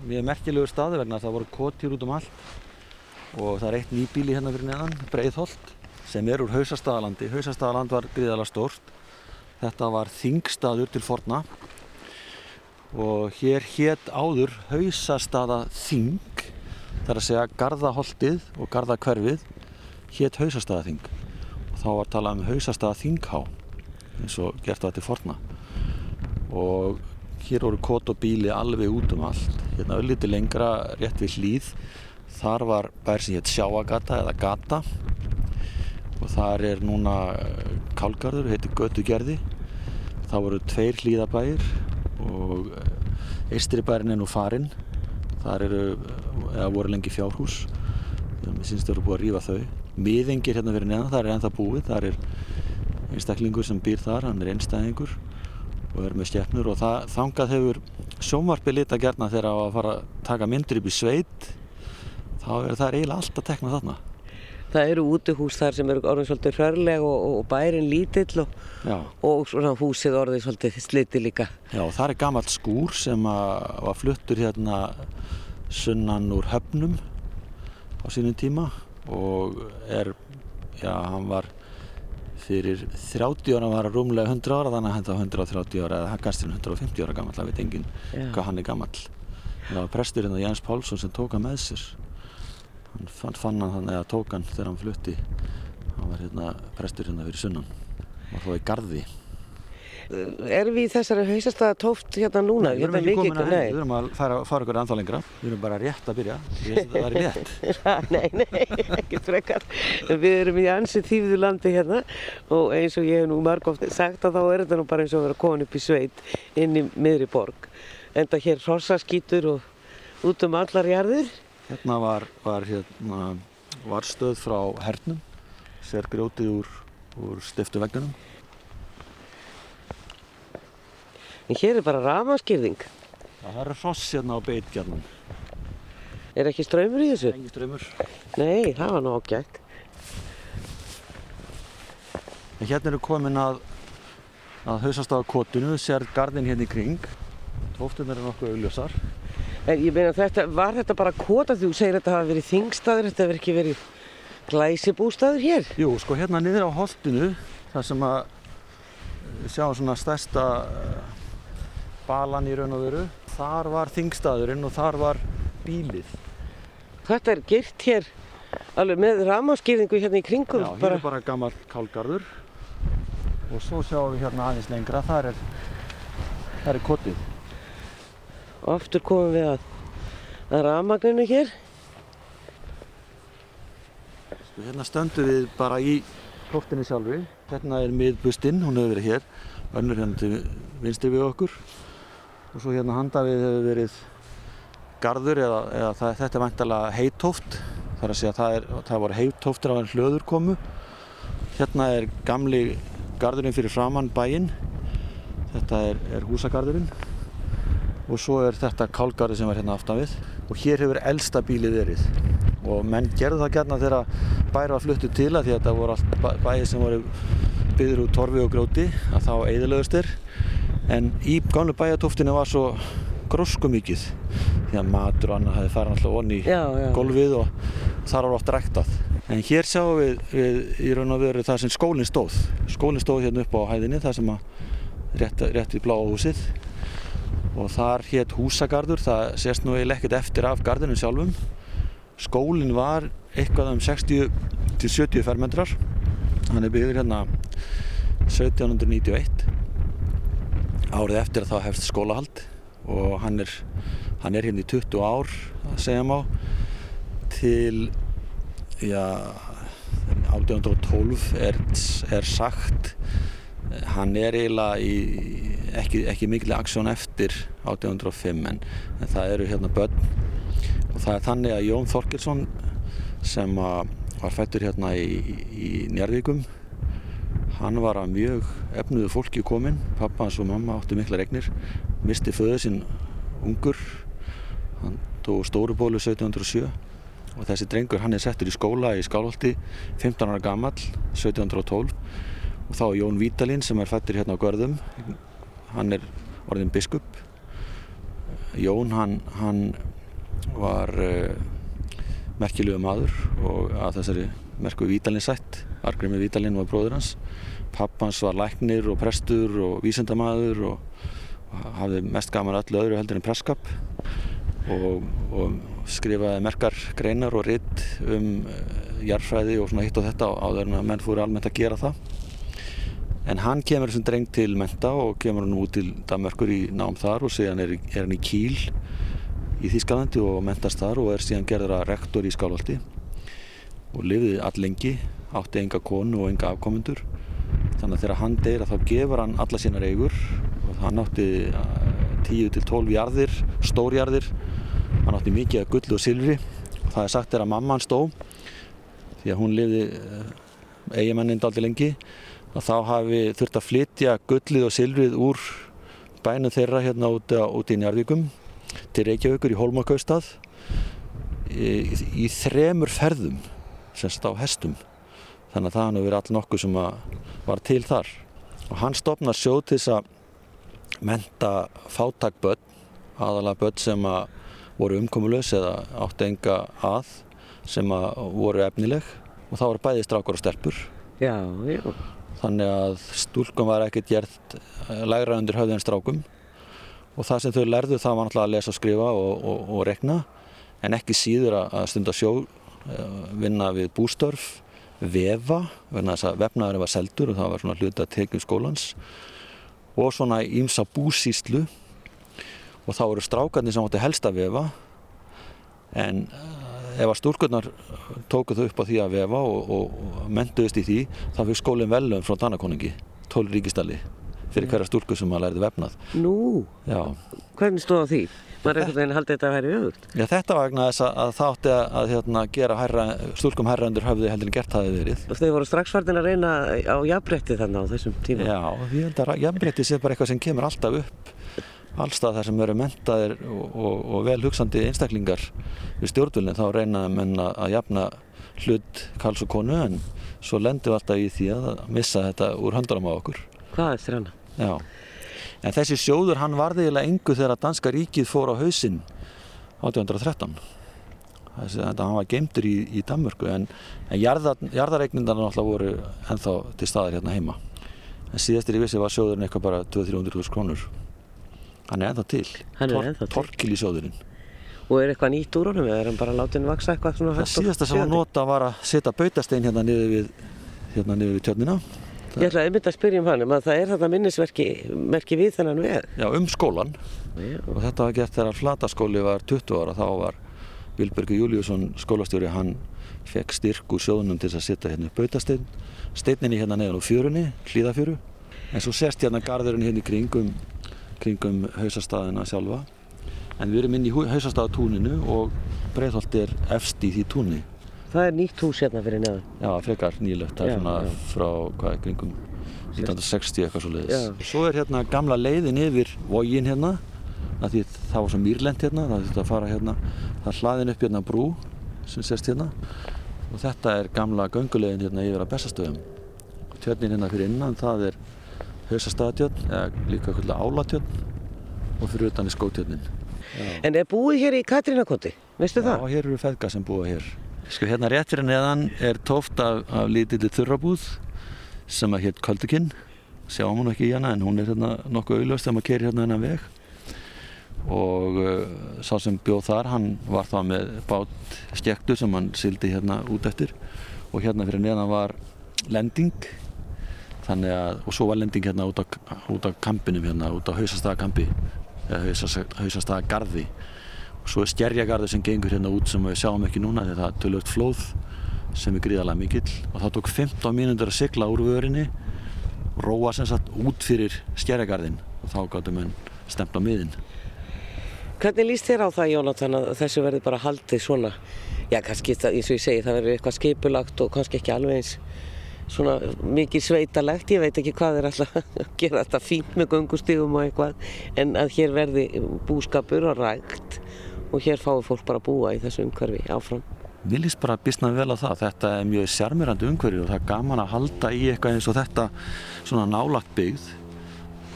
mjög merkilegur staði vegna það voru kotjur út um allt og það er eitt nýbíli hérna fyrir neðan, Breiðholt sem er úr Hausastadaland Hausastadaland var gríðalega stórt. Þetta var þingstaður til forna. Og hér hétt áður Hausastada þing þar að segja Garðaholtið og Garðakverfið hétt Hausastada þing og þá var talað um Hausastada þinghá eins og gert það til forna. Og hér voru kót og bíli alveg út um allt. Hérna ölliti lengra rétt við hlýð þar var bær sem hétt Sjáagata eða Gata. Og þar er núna Kálgarður, heitir Götugerði. Það voru tveir hlýðabæir og Eistribærin er nú farinn. Þar eru, eða voru lengi fjárhús. Mér syns þau eru búið að rýfa þau. Miðengir hérna verið neðan, það er ennþá búið. Það er einstaklingur sem býr þar hann er einstæðingur og er með stjæfnur og það, þangað hefur sjómarpi lita gerna þegar að fara að taka myndir upp í sveit þá er það eiginlega alltaf teknað þarna Það eru útihús þar sem eru orðin svolítið hrörleg og, og bærin lítill og, og svona húsið orðið svolítið sliti líka. Já, það er gammalt skúr sem var fluttur hérna sunnan úr höfnum á sínum tíma og er, já, hann var fyrir 30 ára var rúmlega 100 ára þannig að hann var 130 ára eða kannski 150 ára gammal, það veit enginn hvað hann er gammal. Það var presturinn hérna, Jens Pálsson sem tók hann með sér hann fann, fann hann þannig að tók hann þegar hann flutti. Hann var hérna prestur hérna fyrir sunnan. Var þá í gardi Erum við í þessari hausastæða tóft hérna núna? Nei, við erum ekki komin að henni, við erum að fara, fara ykkur ennþá lengra. Við erum bara rétt að byrja. Veist að það er rétt. Nei, nei, ekki frekar. Við erum í ansið þýfðu landi hérna og eins og ég hef nú margóft sagt að þá er þetta nú bara eins og að vera komin upp í sveit inn í miðri borg. Enda hér hrossaskýtur og út um allar jarðir Hérna var, var hérna, varstöð frá hernum, sér grjótið úr, úr stiftu veggunum. En hér er bara ramaskýrðing. Já, það eru hross hérna á beitgjarnum. Er ekki ströymur í þessu? Engi ströymur. Nei, það var nú ágætt. En hérna eru komin að, að hausast á kotinu, sér gardin hérna í kring. Tóftunar eru nokkuð augljósar. En ég meina þetta, var þetta bara kota þú segir að þetta hafi verið þingstaður, þetta hefur ekki verið glæsibústaður hér? Jú, sko hérna niður á holtinu, þar sem að sjáum svona stærsta balan í raun og veru, þar var þingstaðurinn og þar var bílið. Þetta er girt hér alveg með ramaskýringu hérna í kringum. Já, hér bara... er bara gammal kálgarður og svo sjáum við hérna aðeins lengra, þar er, þar er kotið og aftur komum við að, að rafmagninu hér. Sko, hérna stöndum við bara í tóftinni sjálfri. Hérna er miðbustinn, hún hefur verið hér, önnur hérna til vinstri við okkur. Og svo hérna handafið hefur verið gardur eða, eða það, þetta er vantalega heitóft. Það er að segja að það, er, það voru heitóftir á enn hlöður komu. Hérna er gamli gardurinn fyrir framann bæinn. Þetta er, er húsagarðurinn og svo er þetta kálgarði sem var hérna aftan við. Og hér hefur elsta bílið verið. Og menn gerðu það gætna þegar bæri var fluttu til að því að þetta voru allt bæði sem voru byggður úr torfi og gróti að þá eðilegustir en í gamlu bæjatóftinu var svo grósku mikið því að matur og annað hefði farið alltaf onni í golfið og þar var oft ræktað. En hér sjáum við, við í raun og veru það sem skólinn stóð. Skólinn stóð hérna upp á hæðinni það sem að rétt, rétt við bláa húsið og þar hétt húsagarður, það sést nú eiginlega ekkert eftir af gardinu sjálfum. Skólinn var eitthvað um 60-70 fermetrar, hann er byggður hérna 1791. Árið eftir þá hefst skólahald og hann er, hann er hérna í 20 ár að segja má til já, 1812 er, er sagt hann er eiginlega í, ekki, ekki mikil aksjón eftir 1805 en, en það eru hérna börn. Og það er þannig að Jón Þorkilsson sem var fættur hérna í, í Njarðvíkum hann var að mjög efnuðu fólki komin pappa hans og mamma áttu mikla regnir misti föðu sinn ungur. Hann tóð stórubólu 1707 og þessi drengur hann er settur í skóla í Skálholti 15 ára gammal 1712 og þá Jón Vítalín sem er fættur hérna á Görðum. Hann er orðin biskup. Jón hann, hann var uh, merkilegu maður og að þessari merku Vítalín sætt Argrimi Vítalín var bróður hans. Pappans var læknir og prestur og vísendamaður og, og hafði mest gaman öllu öðru heldur en presskap og, og skrifaði merkar greinar og ritt um uh, jarfræði og svona hitt og þetta en að menn fóru almennt að gera það en hann kemur sem dreng til menta og kemur hann út til Danmörkur í nám þar og síðan er, er hann í Kíl í Þýskalandi og mentast þar og er síðan gerður að rektor í Skálholti og lifiði all lengi átti enga konu og enga afkomundur þannig að þegar hann deyra þá gefur hann alla sínar eigur og hann átti 10-12 uh, jarðir, stórjarðir hann átti mikið að gullu og silfri. Og það er sagt er að mamma hann stó því að hún lifði uh, eigimennin daldi lengi að þá hafi þurft að flytja gullið og silfrið úr bænum þeirra hérna út, út í Njarvíkum til Reykjavíkur í Hólmakaustad í, í, þremur ferðum semst á hestum. Þannig að það hann hefur verið all nokkuð sem var til þar. Og hann stopnar sjóð til þess að menta fátakböld aðalega börn sem að voru umkomulegs eða átti enga að sem að voru efnileg. Og þá voru bæði strákar og stelpur. Já, já. Þannig að stúlkum var ekkert gert eh, lægra undir höfði en strákum. Og það sem þau lærðu það var náttúrulega að lesa skrifa og, og, og rekna en ekki síður að stunda sjó eh, vinna við bústörf vefa, verðan þess að vefnaður var seldur og það var svona hluti að tekjum skólans. Og svona ímsa búsíslu og þá eru strákarnir sem átti helst að vefa. En eh, ef að stúrkurnar tóku þau upp á því að vefa og, og, og mentuðist í því þá fyrir skólinn velum frá Danakoningi 12 ríkistalli fyrir hverja stúrkur sem maður læriði vefnað. Nú, Já. hvernig stóð því? maður er einhvern veginn haldið þetta að væri öðvöld Já þetta var vegna þess að það átti að, að hérna, gera herra, stúlkum herra undir höfði heldur en gert hafi verið. Og þau voru strax farin að reyna á jafnbretti þannig á þessum tíma? Já, ég held að jafnbretti sé bara eitthvað sem kemur alltaf upp allstað þar sem eru mentaðir og, og, og vel hugsandi einstaklingar við stjórnvölinn þá reynaði menna að jafna hlut kals og konu en svo lendu við alltaf í því að missa þetta úr höndarum á okkur Hvað eftir hana? Já En þessi sjóður hann varði eiginlega engu þegar danska ríkið fór á hausinn 1813. Þessi, þetta hann var geimtur í, í Danmörku en, en jarðar, jarðareiknindar náttúrulega voru ennþá til staðar hérna heima. En síðastir í vissi var sjóðurinn eitthvað bara 200-300 krónur. Hann er ennþá til. Hann er ennþá til. Torkil í sjóðurinn. Og er eitthvað nýtt úr honum eða er hann bara látið að vaksa eitthvað svona hægt? Það síðasta sem hann nota var að setja bautastein hérna niður við, hérna niður við tjörnina Ég ætlaði einmitt að spyrja um hann, um að það er þetta minnisverki við þennan veg. Já, um skólan. Já. Og þetta var gert þegar flataskóli var 20 ára, þá var Vilbergur Júliusson skólastjóri, hann fekk styrk úr sjóðunum til að setja hérna bautastein, steininni hérna neðan úr fjörunni, hlýðafjöru. En svo sérst hérna garðurinn hérna í kringum, kringum hausastæðina sjálfa. En við erum inn í hausastæðatúninu og Breitholt er efst í því túnni. Það er nýtt hús hérna fyrir neðan. Já, frekar nýlegt. Það er svona já. frá, hvað, kringum 1960 eitthvað svo leiðis. Svo er hérna gamla leiðin yfir vógin hérna. Það var svo mýrlend hérna. Það þurfti að fara hérna. Það er hlaðin upp hérna brú sem sést hérna. Og þetta er gamla göngulegin hérna yfir að bestastöðum. Tjörnin hérna fyrir innan, það er hausastæðatjörn, eða líka kvölda álatjörn og fyrir utan er skótjörnin. En er búið hér í Katrínakoti? Veistu Já, það? Já, hér eru feðga sem búið hér. Sko hérna rétt fyrir neðan er tóft af, af lítilli þurrabúð sem að hétt Köldukinn sjáum hún ekki í hana en hún er hérna nokkuð auðljóst þegar maður kerir hérna hennan veg og uh, sá sem bjóð þar hann var það með bát skektu sem hann sildi hérna út eftir og hérna fyrir neðan var lending þannig að, og svo var lending hérna út á, út á kampinum hérna, út á hausastagakampi eða hausastagagarði Svo er skerjagarður sem gengur hérna út sem við sjáum ekki núna þegar það er tölvögt flóð sem er gríðalega mikill. Og það tók 15 mínútur að sigla úr vörinni róa sem sagt út fyrir skerjagarðin og þá gáttum við stemt á miðin. Hvernig líst þér á það Jónatan að þessu verði bara haldið svona? Já kannski eins og ég segi það verður eitthvað skipulagt og kannski ekki alveg eins svona mikið sveitalegt ég veit ekki hvað er alltaf að gera þetta fínt með gungustígum og eitthvað en að hér verði búskapur og rægt og hér fái fólk bara að búa í þessu umhverfi áfram. Við líst bara bísna vel á það. Þetta er mjög sjarmirandi umhverfi og það er gaman að halda í eitthvað eins og þetta svona nálagt byggð.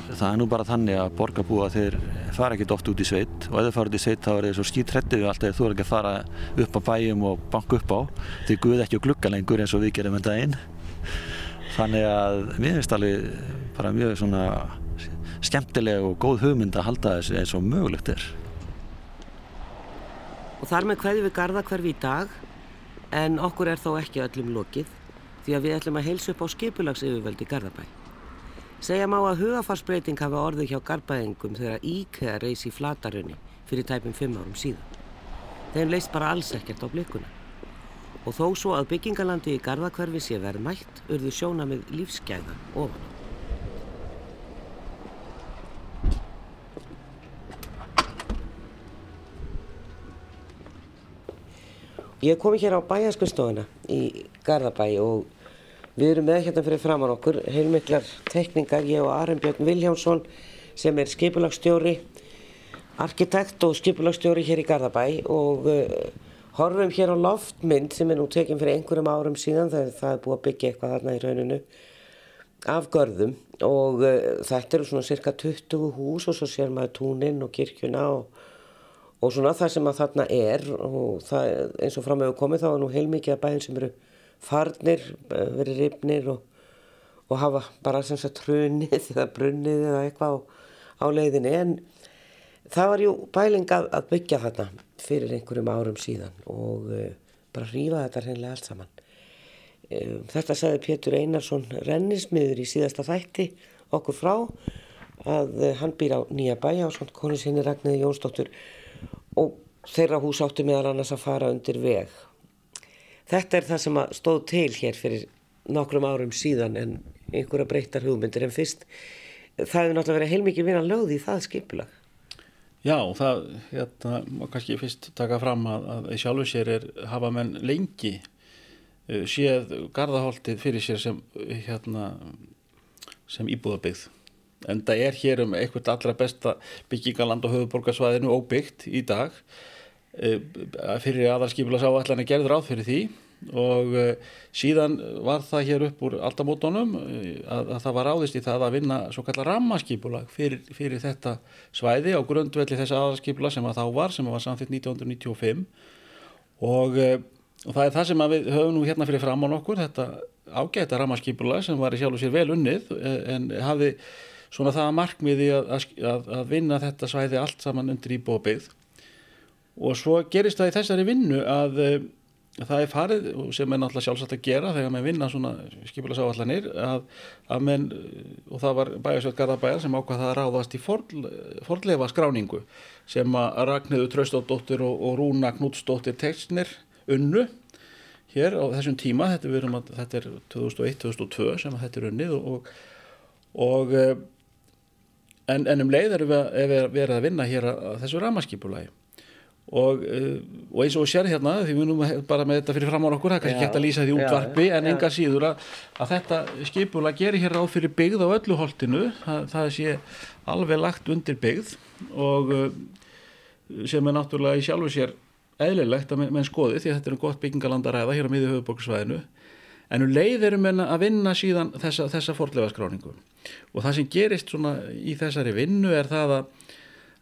Það er nú bara þannig að borgarbúa þeir fara ekkert oft út í sveit og ef þeir fara út í sveit þá er þeir svo skítrættið við alltaf þú er ekki að fara upp á bæjum og banka upp á. Þeir guð ekki og glugga lengur eins og við gerum en daginn þannig að mér finnst alveg bara mjög svona skemmtileg og góð hugmynd að halda þessu eins og mögulegt er Og þar með hverju við garda hverfi í dag en okkur er þó ekki öllum lokið því að við ætlum að heilsa upp á skipulags yfirvöldi Garðabæ. Segja má að hugafarsbreyting hafa orðið hjá garbaðingum þegar IKEA reysi í flatarunni fyrir tæpum fimm árum síðan. Þeim leist bara alls ekkert á blikuna. Og þó svo að byggingalandi í Garðakverfi sé verðmætt, urðu sjóna með lífsgæða ofan. Ég komi hér á bæjaskustofuna í Garðabæ og Við erum með hérna fyrir framann okkur heilmiklar tekningar, ég og Arnbjörn Viljámsson sem er skipulagstjóri, arkitekt og skipulagstjóri hér í Garðabæ og uh, horfum hér á loftmynd sem er nú tekinn fyrir einhverjum árum síðan þegar það er búið að byggja eitthvað þarna í rauninu af görðum. Og uh, þetta eru svona cirka 20 hús og svo sér maður túninn og kirkjuna og, og svona það sem að þarna er. Og það, eins og fram hefur komið þá er nú heilmikið að bæðin sem eru farnir, eh, verið ripnir og, og hafa bara sem sagt hrunið eða brunnið eða eitthvað á, á leiðinni. En það var jú bæling að, að byggja þarna fyrir einhverjum árum síðan og uh, bara hrífa þetta hreinlega allt saman. Um, þetta sagði Pétur Einarsson rennismiður í síðasta þætti okkur frá að uh, hann býr á nýja bæja á svona konu sinni Ragnæði Jónsdóttur og þeirra hús áttu meðal annars að fara undir veg Þetta er það sem stóð til hér fyrir nokkrum árum síðan en einhverja breyttar hugmyndir en fyrst það hefur náttúrulega verið heilmikið vinna lögð í það skipulag. Já, það hérna, má kannski fyrst taka fram að, að í sjálfu sér er hafa menn lengi uh, séð gardaholtið fyrir sér sem, hérna, sem íbúðabyggð. En það er hér um eitthvað allra besta byggingaland og höfuborgarsvæðinu óbyggt í dag Eh, fyrir aðalskipila sá allan að gerður áð fyrir því og uh, síðan var það hér upp úr aldamótonum uh, að, að það var áðist í það að vinna svo kallar rammaskipulag fyrir, fyrir þetta svæði á grundvelli þess aðalskipula sem að þá var sem var samþitt 1995 og, uh, og það er það sem við höfum nú hérna fyrir fram á nokkur þetta ágæta rammaskipulag sem var í sjálf og sér vel unnið en hafi svona það markmiði að, að, að vinna þetta svæði allt saman undir íbóðbyggð og svo gerist það í þessari vinnu að það er farið sem er náttúrulega sjálfsagt að gera þegar maður vinna svona skipilega sáallanir að, að menn, og það var bæjarsveit Garðabæjar sem ákvað það að ráðast í forlefa skráningu sem að Ragnhildur Traustóttir og, og Rúna Knútsdóttir tekstnir unnu hér á þessum tíma, þetta, að, þetta er 2001-2002 sem þetta er unnið og, og en, en um leið erum við að vera að vinna hér að þessu ramaskipulagi Og, eh, og eins og sér hérna því við erum bara með þetta fyrir fram á okkur það kannski hægt að lýsa því útvarpi já, en já. enga síður að, að þetta skipula gerir hér á fyrir byggð á öllu holtinu. Það, það sé alveg lagt undir byggð og eh, sem er náttúrulega í sjálfu sér eðlilegt að menn, menn skoði því að þetta er gott byggingaland að ræða hér á miði höfuborgsvæðinu en um leið eru menn að vinna síðan þessa, þessa fordlega skráningu og það sem gerist svona í þessari vinnu er það að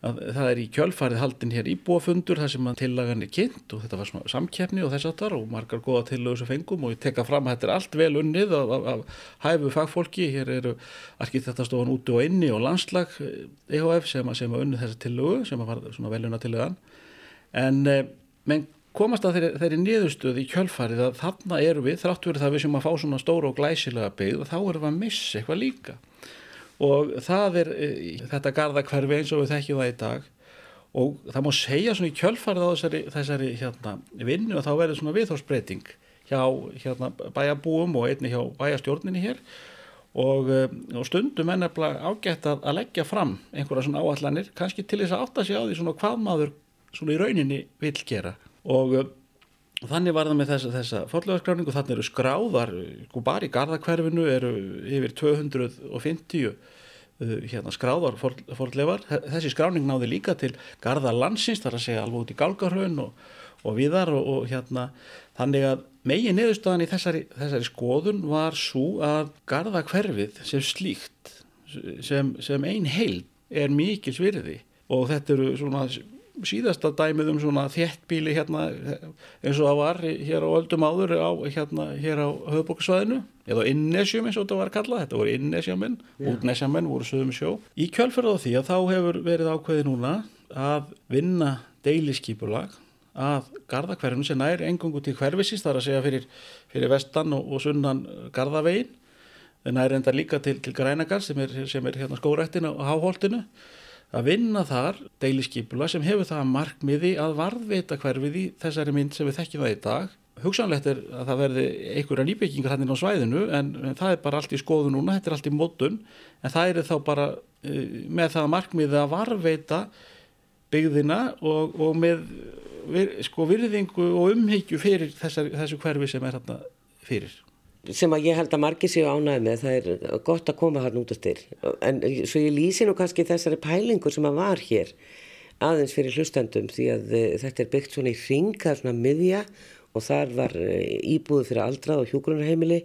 að það er í kjölfarið haldin hér íbúafundur þar sem tillagan er kynnt og þetta var svona samkeppni og þess aftar og margar goða tillögur sem fengum og ég tekka fram að þetta er allt vel unnið af, af, af hæfu fagfólki, hér eru arkitektastofan úti og inni og landslag EHF sem, sem að unnið þessa tillögu sem að var svona veluna tillögan en eh, menn komast að þeirri, þeirri niðurstöð í kjölfarið að þarna eru við, þráttu verið það við sem að fá svona stóra og glæsilega byggð og þá erum við að missa eitthvað líka og það er e, þetta gardakverfi eins og við þekkjum það í dag. Og það má segja svona í kjölfarið á þessari, þessari hérna, vinnu og þá verður svona viðhórsbreyting hjá hérna, bæjabúum og einni hjá bæjastjórninni hér. Og, um, og stundum er nefnilega ágætt að, að leggja fram einhverja svona áallanir, kannski til þess að átta sig á því svona hvað maður svona í rauninni vil gera. Og um, og þannig var það með þessa, þessa forlegaskráningu þannig eru skráðar, sko bara í Garðakverfinu eru yfir 250 uh, hérna, skráðar for, forlegar, þessi skráning náði líka til Garðalansins, þar að segja alveg út í Galgarhraun og, og viðar og, og hérna, þannig að megin niðurstaðan í þessari, þessari skoðun var svo að Garðakverfið sem slíkt sem, sem ein heil er mikil svirði og þetta eru svona síðasta dæmið um svona þéttbíli hérna eins og það var hér á öldum áður á, hérna hér á höfðbókasvæðinu eða innesjum eins og þetta var kallað þetta voru innesjamenn, yeah. útnesjamenn voru sögum sjó. Í kjölferð á því að þá hefur verið ákveði núna að vinna deiliskipulag að gardakverfinu sem nær engungu til hverfisins þar að segja fyrir, fyrir vestan og, og sunnan gardavegin en það er enda líka til, til grænagar sem er, sem er hérna skórættin á háholtinu að vinna þar deiliskipula sem hefur það markmiði að varðveita hverfið í þessari mynd sem við þekkjum það í dag. Hugsanlegt er að það verði einhverja nýbyggingar hann inn á svæðinu en, en það er bara allt í skoðu núna, þetta er allt í mótun en það er þá bara uh, með það markmiði að varðveita byggðina og, og með sko, virðingu og umhyggju fyrir þessar, þessu hverfi sem er hérna fyrir sem að ég held að margir séu ánæði með það er gott að koma hann út af styr en svo ég lýsi nú kannski þessari pælingur sem að var hér aðeins fyrir hlustendum því að uh, þetta er byggt svona í ring, það er svona miðja og þar var uh, íbúðu fyrir aldrað og hjúgrunarheimili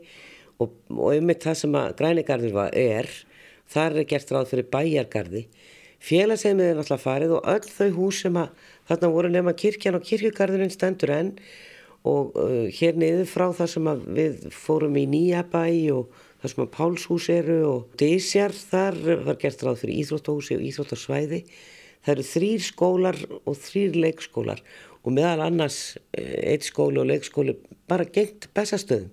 og, og um með það sem að grænigarður var er, þar er gert ráð fyrir bæjargarði. Félagsheimið er náttúrulega farið og öll þau hús sem að þarna voru nefna kirkjan og kirkjugarðurinn stendur enn og uh, hér niður frá þar sem við fórum í Nýjabæ og þar sem að Pálshús eru og Dísjar þar var gert ráð fyrir Íþróttahúsi og Íþróttarsvæði það eru þrýr skólar og þrýr leikskólar og meðal annars uh, eitt skóli og leikskóli bara gengt bestastöðum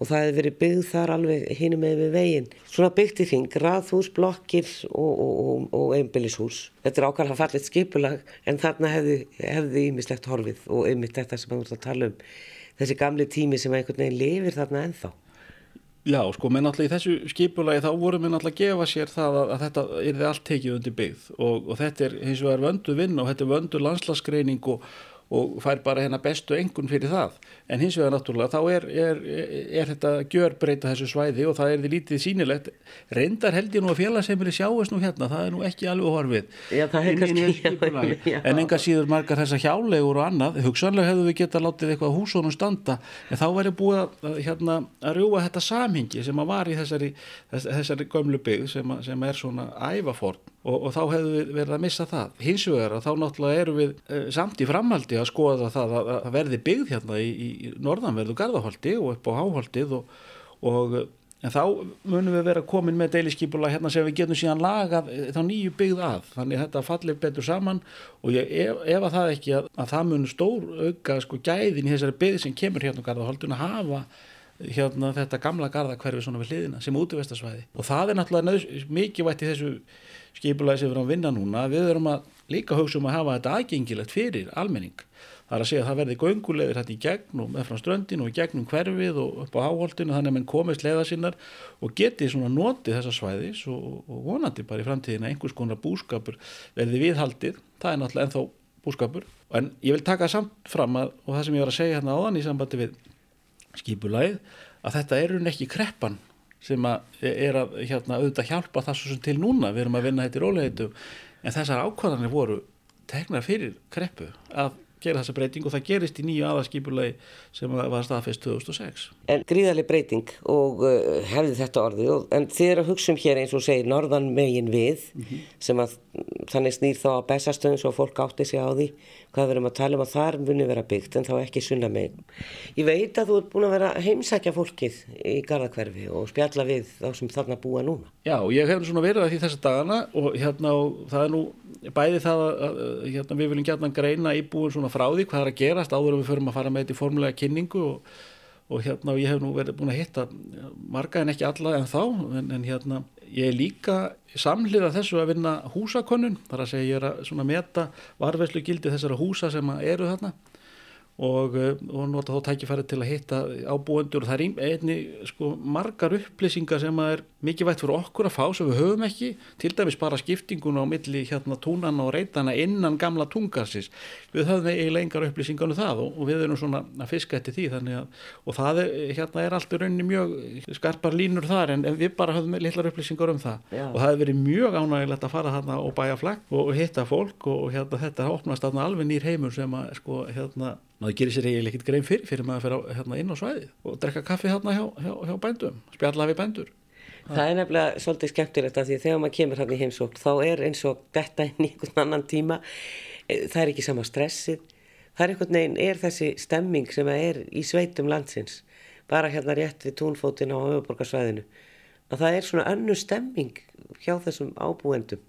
og það hefði verið byggð þar alveg hinum með við veginn. Svona byggt í þing, raðhús, blokkir og, og, og einbillishús. Þetta er ákvæmlega fallit skipulag en þarna hefði ímislegt horfið og einmitt þetta sem við vorum að tala um. Þessi gamli tími sem einhvern veginn lifir þarna ennþá. Já, sko, menn alltaf í þessu skipulagi þá vorum við alltaf að gefa sér það að, að þetta er allt tekið undir byggð og, og þetta er hins vegar vöndu vinn og þetta er vöndu landslagsgreining og og fær bara hérna bestu engun fyrir það. En hins vegar náttúrulega þá er, er, er þetta gjör breyta þessu svæði og það er því lítið sínilegt reyndar held ég nú að félagsheimili sjáist nú hérna það er nú ekki alveg horfið já, inn, inn, inn, en enga síður margar þessar hjálegur og annað hugsanlega hefðu við geta látið eitthvað húsónum standa en þá væri búið að, hérna, að rjúa þetta samhengi sem að var í þessari, þessari gömlu byggð sem, sem er svona ævaforn og, og þá hefðu við verið að missa það. Hins vegar að þá náttúrulega eru við e, samt í framhaldi að skoða það að, að verði byggð hérna í, í norðanverðu gardaholti og upp á háholtið og, og en þá munum við vera komin með deiliskypula hérna sem við getum síðan lagað eh, þá nýju byggð að, þannig þetta fallir betur saman og ég, ef, ef að það ekki að, að það munum stór auka sko gæðin í þessari byggð sem kemur hérna á gardaholtun að hafa hérna þetta gamla gardakverfi svona við hliðina sem útvestarsvæði og það er náttúrulega mikið vært í þessu skipulagi sem við erum að vinna núna við erum að líka hugsa um að hafa þetta aðgengilegt fyrir almenning. Það er að segja að það verði göngulegðir hætti í gegn og með frá ströndin og í gegnum hverfið og upp á háholtinu þannig að mann komist leiða sinnar og geti svona notið þessa svæðis og, og vonandi bara í framtíðina einhvers konar búskapur verði viðhaldið. Það er náttúrulega ennþá búskapur. En ég vil taka samt fram að og það sem ég var að segja hérna áðan í sambandi við skipulagið að þetta eru ekki kreppan sem að er að hérna, auðvitað hjálpa það svo sem til núna. Við erum að vinna þetta í róleitum en þessar ákvæðanir voru tegnar fyrir kreppu að gera þessa breyting og það gerist í nýju aðarskipulegi sem var staðfest 2006. En gríðarlega breyting og uh, hefði þetta orðið og, en þið er að hugsa um hér eins og segir norðan megin við mm -hmm. sem að þannig snýr þá að bestastöðum svo fólk átti sig á því hvað við erum að tala um að þar muni vera byggt en þá ekki sunna með. Ég veit að þú ert búin að vera að heimsækja fólkið í Garðakverfi og spjalla við þá sem þarna búa núna. Já, ég hef svona verið að því þessa dagana og hérna og það er nú bæði það að hérna, við viljum gætna greina íbúin svona frá því hvað er að gerast áður en við förum að fara með þetta í formulega kynningu og, og hérna og ég hef nú verið búin að hitta marga en ekki alla en þá en, en hérna ég er líka samhlið að þessu að vinna húsakönnun þar að segja ég er að svona meta varverslu gildi þessara húsa sem eru þarna og, eh, og nota þá tækifæri til að hitta ábúendur. Og það er einni sko, margar upplýsingar sem er mikið vægt fyrir okkur að fá sem við höfum ekki. Til dæmis bara skiptingun á milli hérna túnana og reytana innan gamla tungarsins. Við höfum eiginlega engar upplýsingar um það og, og við erum svona að fiska eftir því að, og það er, hérna er allt í rauninni mjög skarpar línur þar en, en við bara höfum litlar upplýsingar um það. Já. og það hefur verið mjög ánægilegt að fara hérna og bæja flagg og hitta fólk og hérna þetta opnast alveg nýr heimur sem að sko hérna maður gerir sér eiginlega ekkert grein fyrir fyrir maður að fyrir hérna, inn á svæði og drekka kaffi hérna hjá, hjá, hjá bændum, spjalla við bændur. Það er nefnilega svolítið skemmtilegt að því þegar maður kemur hérna í heimsók þá er eins og detta inn í einhvern annan tíma, e, það er ekki sama stressið, það er einhvern veginn, er þessi stemming sem er í sveitum landsins, bara hérna rétt við túnfótin á höfuborgarsvæðinu, að það er svona önnu stemming hjá þessum ábúendum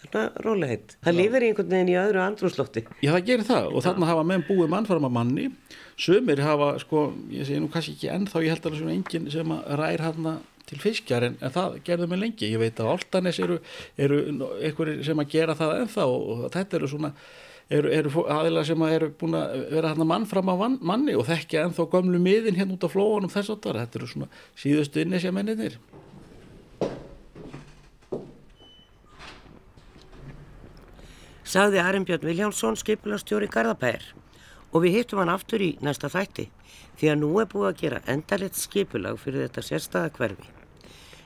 svona róleitt. Það lifir í einhvern veginn í öðru andrúslótti. Já það gerir það og þarna hafa menn búið mannfærum að manni sömur hafa sko, ég segi nú kannski ekki ennþá ég held að er svona enginn sem rær hérna til fiskjar en, en það gerðum við lengi. Ég veit að Áltanes eru, eru einhverjir sem að gera það ennþá og þetta eru svona eru, eru aðila sem að eru búin að vera hérna mannfram á manni og þekkja ennþá gömlu miðin hérna út af flóanum þess að þetta eru svona síðustu innesja menninir. Sagði Arnbjörn Viljánsson skipulastjóri Garðabær og við hittum hann aftur í næsta þætti því að nú er búið að gera endalett skipulag fyrir þetta sérstaða hverfi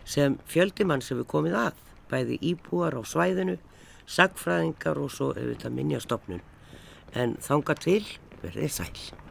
sem fjöldimann sem við komið að, bæði íbúar á svæðinu, sagfræðingar og svo auðvitað minnjastofnun en þanga til verðið sæl.